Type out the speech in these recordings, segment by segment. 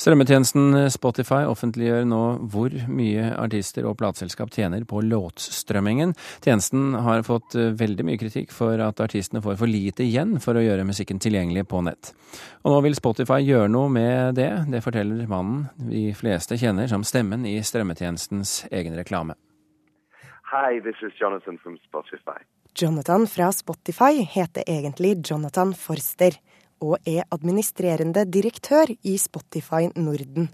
Strømmetjenesten Spotify offentliggjør nå hvor mye artister og plateselskap tjener på låtstrømmingen. Tjenesten har fått veldig mye kritikk for at artistene får for lite igjen for å gjøre musikken tilgjengelig på nett. Og nå vil Spotify gjøre noe med det. Det forteller mannen de fleste kjenner som stemmen i strømmetjenestens egen reklame. Hi, this is Jonathan from Spotify. Jonathan fra Spotify heter egentlig Jonathan Forster og er administrerende direktør i Spotify Norden.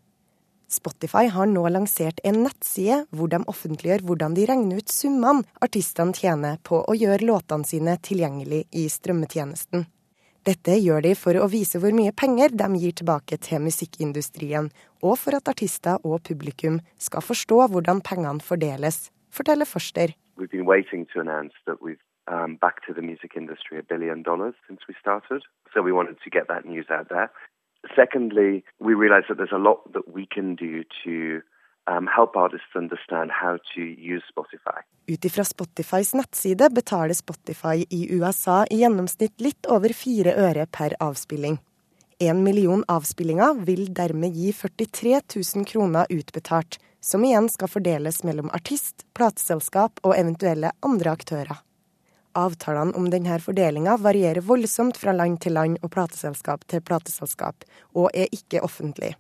Spotify har nå lansert en nettside hvor de offentliggjør hvordan de regner ut summene artistene tjener på å gjøre låtene sine tilgjengelig i strømmetjenesten. Dette gjør de for å vise hvor mye penger de gir tilbake til musikkindustrien, og for at artister og publikum skal forstå hvordan pengene fordeles, forteller Forster. We've been waiting to announce that we've um, back to the music industry a billion dollars since we started. So we wanted to get that news out there. Secondly, we realized that there's a lot that we can do to um. Ut ifra Spotifys nettside betaler Spotify i USA i gjennomsnitt litt over fire øre per avspilling. En million avspillinger vil dermed gi 43 000 kroner utbetalt, som igjen skal fordeles mellom artist, plateselskap og eventuelle andre aktører. Avtalene om denne fordelinga varierer voldsomt fra land til land og plateselskap til plateselskap, og er ikke offentlig.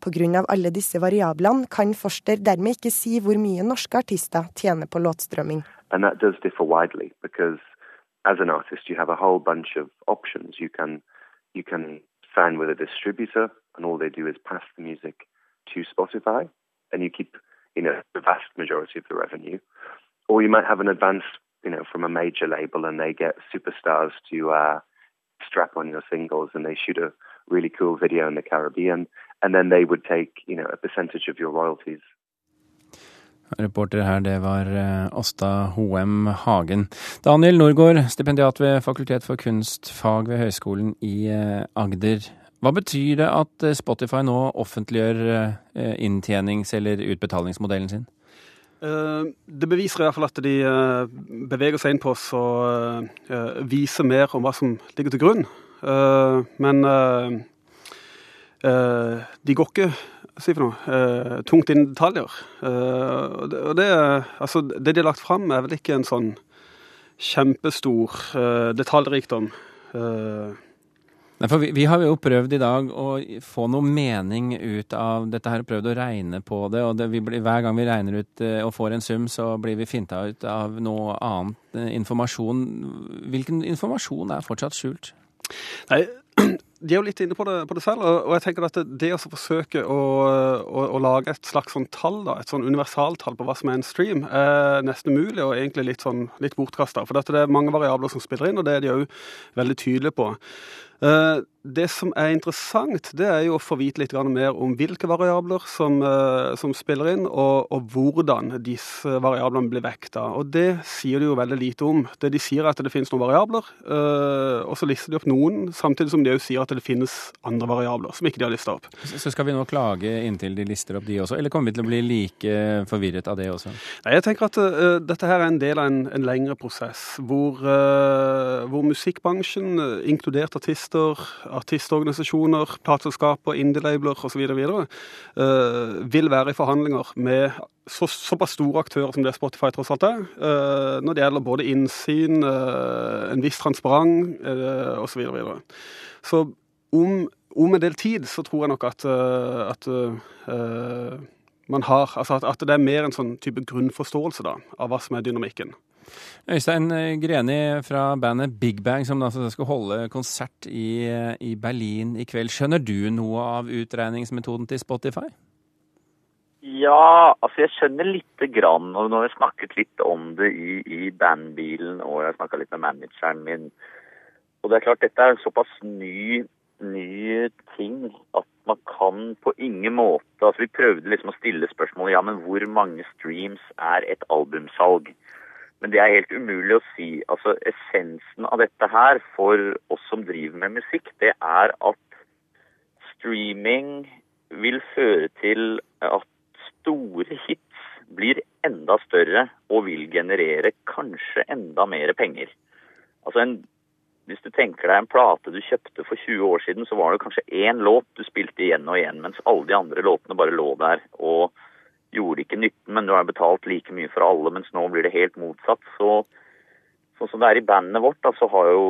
Pga. alle disse variablene kan Forster dermed ikke si hvor mye norske artister tjener på låtstrømming. Widely because artist you have a whole bunch of options. You can, you can sign with a distributor and all they do is pass the music to Spotify and you keep you know, the vast majority of the revenue. Or you might have an advance you know, from a major label and they get superstars to uh, strap on your singles and they shoot a really cool video in the Caribbean and then they would take, you know, a percentage of your royalties. Reporter her, det var Åsta eh, Hoem Hagen. Daniel Norgård, stipendiat ved Fakultet for kunstfag ved Høgskolen i eh, Agder. Hva betyr det at eh, Spotify nå offentliggjør inntjenings- eller utbetalingsmodellen sin? Eh, det beviser i hvert fall at de eh, beveger seg inn på oss og viser mer om hva som ligger til grunn. Men de går ikke si for noe, tungt inn i detaljer. Og det, altså, det de har lagt fram, er vel ikke en sånn kjempestor detaljrikdom. Nei, for vi, vi, har jo prøvd i dag å få noe mening ut av dette her, prøvd å regne på det. Og det, blir, hver gang vi regner ut eh, og får en sum, så blir vi finta ut av noe annet eh, informasjon. Hvilken informasjon er fortsatt skjult? Nei, de er jo litt inne på det, på det selv, og jeg tenker at det å forsøke å, å, å, lage et slags sånn tall, da, et sånn universaltall på hva som er en stream, er nesten umulig og egentlig litt, sånn, litt bortkasta. For det er mange variabler som spiller inn, og det er de òg veldig tydelige på. Eh, det som er interessant, det er jo å få vite litt mer om hvilke variabler som, eh, som spiller inn, og, og, hvordan disse variablene blir vekta. Og det sier de jo veldig lite om. Det De sier er at det finnes noen variabler, eh, og så lister de opp noen, samtidig som de òg sier at det finnes andre variabler som ikke de har lista opp. Så skal vi nå klage inntil de lister opp de også, eller kommer vi til å bli like forvirret av det også? Nei, jeg tenker at uh, dette her er en del av en, en lengre prosess, hvor, uh, hvor musikkbransjen, inkludert artister, artistorganisasjoner, plateselskaper, indie-labler osv. Uh, vil være i forhandlinger med så, såpass store aktører som det Spotify tross alt er, uh, når det gjelder både innsyn, uh, en viss transparent uh, osv. Så, videre. så om, om, en del tid så tror jeg nok at, at man har, altså at, at, det er mer en sånn type grunnforståelse da, av hva som er dynamikken. Øystein Greni fra bandet Big Bang, som altså skal holde konsert i, i, Berlin i kveld. Skjønner du noe av utregningsmetoden til Spotify? Ja, altså jeg skjønner lite grann. Og nå har jeg snakket litt om det i, i bandbilen, og jeg har snakka litt med manageren min. Og det er klart, dette er en såpass ny, ny ting at man kan på ingen måte Altså vi prøvde liksom å stille spørsmålet ja, men hvor mange streams er et albumsalg? Men det er helt umulig å si. Altså, Essensen av dette her for oss som driver med musikk, det er at streaming vil føre til at store hits blir enda større og vil generere kanskje enda mer penger. Altså en, hvis du tenker deg en plate du kjøpte for 20 år siden, så var det kanskje én låt du spilte igjen og igjen, mens alle de andre låtene bare lå der og gjorde ikke nytten, men du har betalt like mye for alle, mens nå blir det helt motsatt. Så sånn som det er i bandet vårt, da, så har jo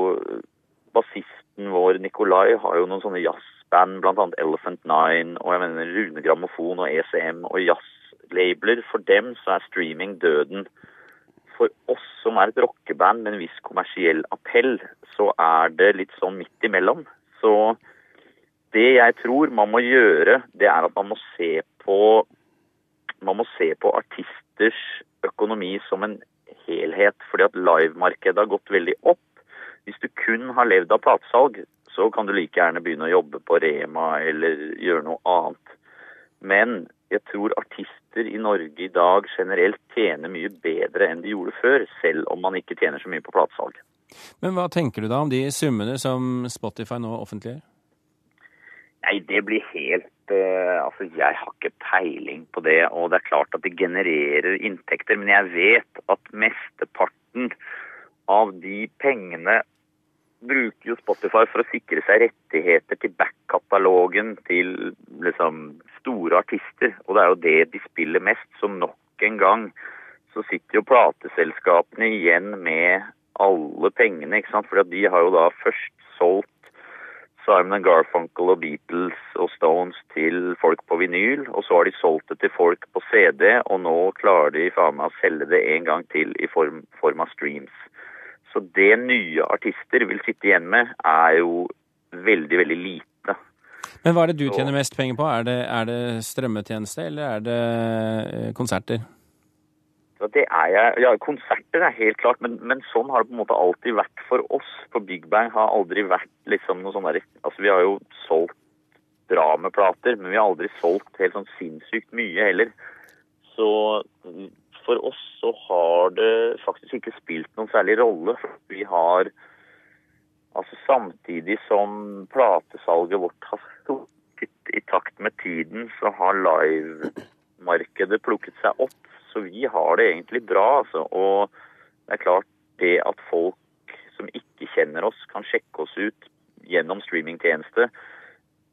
bassisten vår Nikolai har jo noen sånne jazzband, annet Elephant Nine, og jeg mener Rune Grammofon og ECM og jazzlabler. For dem så er streaming døden for oss som er et rockeband med en viss kommersiell appell, så er det litt sånn midt imellom. Så det jeg tror man må gjøre, det er at man må se på man må se på artisters økonomi som en helhet, fordi at livemarkedet har gått veldig opp. Hvis du kun har levd av platesalg, så kan du like gjerne begynne å jobbe på Rema eller gjøre noe annet. Men jeg tror artister i Norge i dag generelt tjener mye bedre enn de gjorde før, selv om man ikke tjener så mye på platesalg. Men hva tenker du da om de summene som Spotify nå offentliggjør? Nei, det blir helt uh, Altså, jeg har ikke peiling på det. Og det er klart at det genererer inntekter, men jeg vet at mesteparten av de pengene bruker jo Spotify for å sikre seg rettigheter til back-katalogen til liksom store artister. Og det er jo det de spiller mest. Så nok en gang så sitter jo plateselskapene igjen med alle pengene, ikke sant. For de har jo da først solgt Simon Garfunkel og Beatles og Stones til folk på vinyl, og så har de solgt det til folk på CD, og nå klarer de faen meg å selge det en gang til i form, form av streams. Så det nye artister vil sitte igjen med, er jo veldig, veldig lite. Men hva er det du tjener mest penger på? Er det, er det strømmetjeneste, eller er det eh, konserter? Det er jeg. Ja, konserter er helt klart, men, men, sånn har det på en måte alltid vært for oss. For Big Bang har aldri vært liksom noe sånn derre Altså, vi har jo solgt bra med plater, men vi har aldri solgt helt sånn sinnssykt mye heller. Så for oss så har det faktisk ikke spilt noen særlig rolle. Vi har Altså samtidig som platesalget vårt har stukket i takt med tiden, så har livemarkedet plukket seg opp. Så vi har det egentlig bra, altså. Og det er klart det at folk som ikke kjenner oss, kan sjekke oss ut gjennom streamingtjeneste.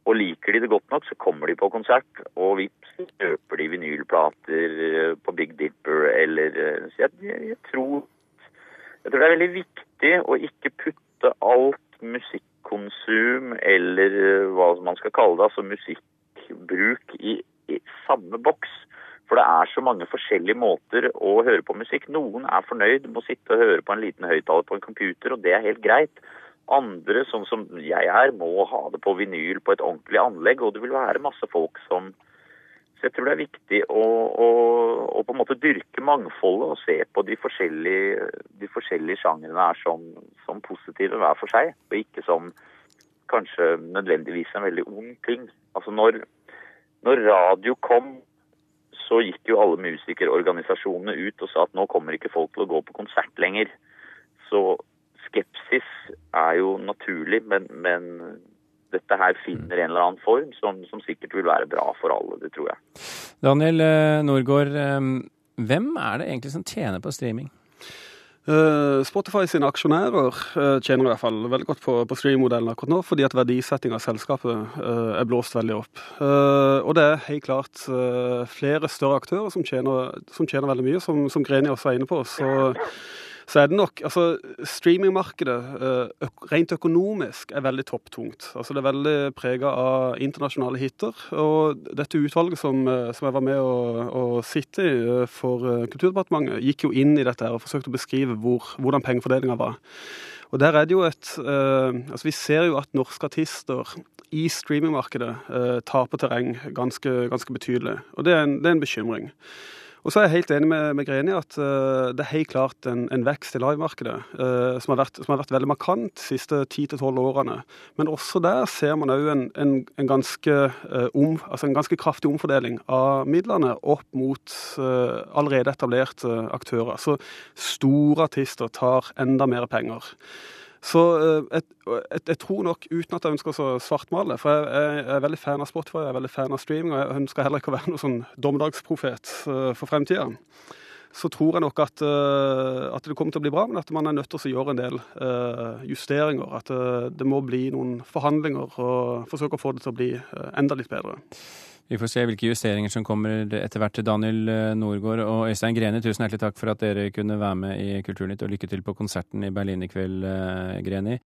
Og liker de det godt nok, så kommer de på konsert, og vips, kjøper de vinylplater på Big Dipper eller Så jeg, jeg, tror, jeg tror det er veldig viktig å ikke putte alt musikkonsum, eller eh, hva man skal kalle det, altså musikkbruk, i, i samme boks. For det er så mange forskjellige måter å høre på musikk. Noen er fornøyd med å sitte og høre på en liten høyttaler på en computer, og det er helt greit. Andre, sånn som jeg er, må ha det på vinyl på et ordentlig anlegg, og det vil være masse folk som så jeg tror det er viktig å, å, å, på en måte dyrke mangfoldet og se på de forskjellige, de forskjellige sjangrene er som, som, positive hver for seg, og ikke som kanskje nødvendigvis en veldig ung ting. Altså når, når radio kom, så gikk jo alle musikerorganisasjonene ut og sa at nå kommer ikke folk til å gå på konsert lenger. Så skepsis er jo naturlig, men, men dette her finner en eller annen form som, som, sikkert vil være bra for alle. Det tror jeg. Daniel eh, Norgård, eh, hvem er det egentlig som tjener på streaming? Uh, Spotify sine aksjonærer uh, tjener i hvert fall veldig godt på, på streammodellen akkurat nå, fordi at verdisetting av selskapet uh, er blåst veldig opp. og det er helt klart flere større aktører som tjener, som tjener veldig mye, som, som Greni også er inne på. Så så er det nok Altså, streamingmarkedet eh, rent økonomisk er veldig topptungt. Altså, det er veldig prega av internasjonale hiter. Og dette utvalget som, eh, som jeg var med å, å sitte i eh, for Kulturdepartementet, gikk jo inn i dette her og forsøkte å beskrive hvor, hvordan pengefordelinga var. Og der er det jo et Altså, vi ser jo at norske artister i streamingmarkedet taper terreng ganske, ganske betydelig. Og det er en, det er en bekymring. Og så er jeg helt enig med, med Greni at uh, det er helt klart en, en vekst i livemarkedet uh, som, som, har vært veldig markant de siste 10-12 årene. Men også der ser man òg en, en, en, ganske, uh, om, altså en ganske kraftig omfordeling av midlene opp mot allerede etablerte aktører. Så store artister tar enda mer penger. Så jeg, eh, jeg, jeg, tror nok, uten at jeg ønsker å svartmale For jeg, jeg, er veldig fan av Spotify, jeg er veldig fan av streaming, og jeg ønsker heller ikke å være noen sånn dommedagsprofet uh, for fremtida. så tror jeg nok at, uh, at, det kommer til å bli bra, men at man er nødt til å gjøre en del justeringer. At det må bli noen forhandlinger og forsøke å få det til å bli enda litt bedre. Vi får se hvilke justeringer som kommer etter hvert. Daniel Norgård og Øystein Greni, tusen hjertelig takk for at dere kunne være med i Kulturnytt, og lykke til på konserten i Berlin i kveld, Greni.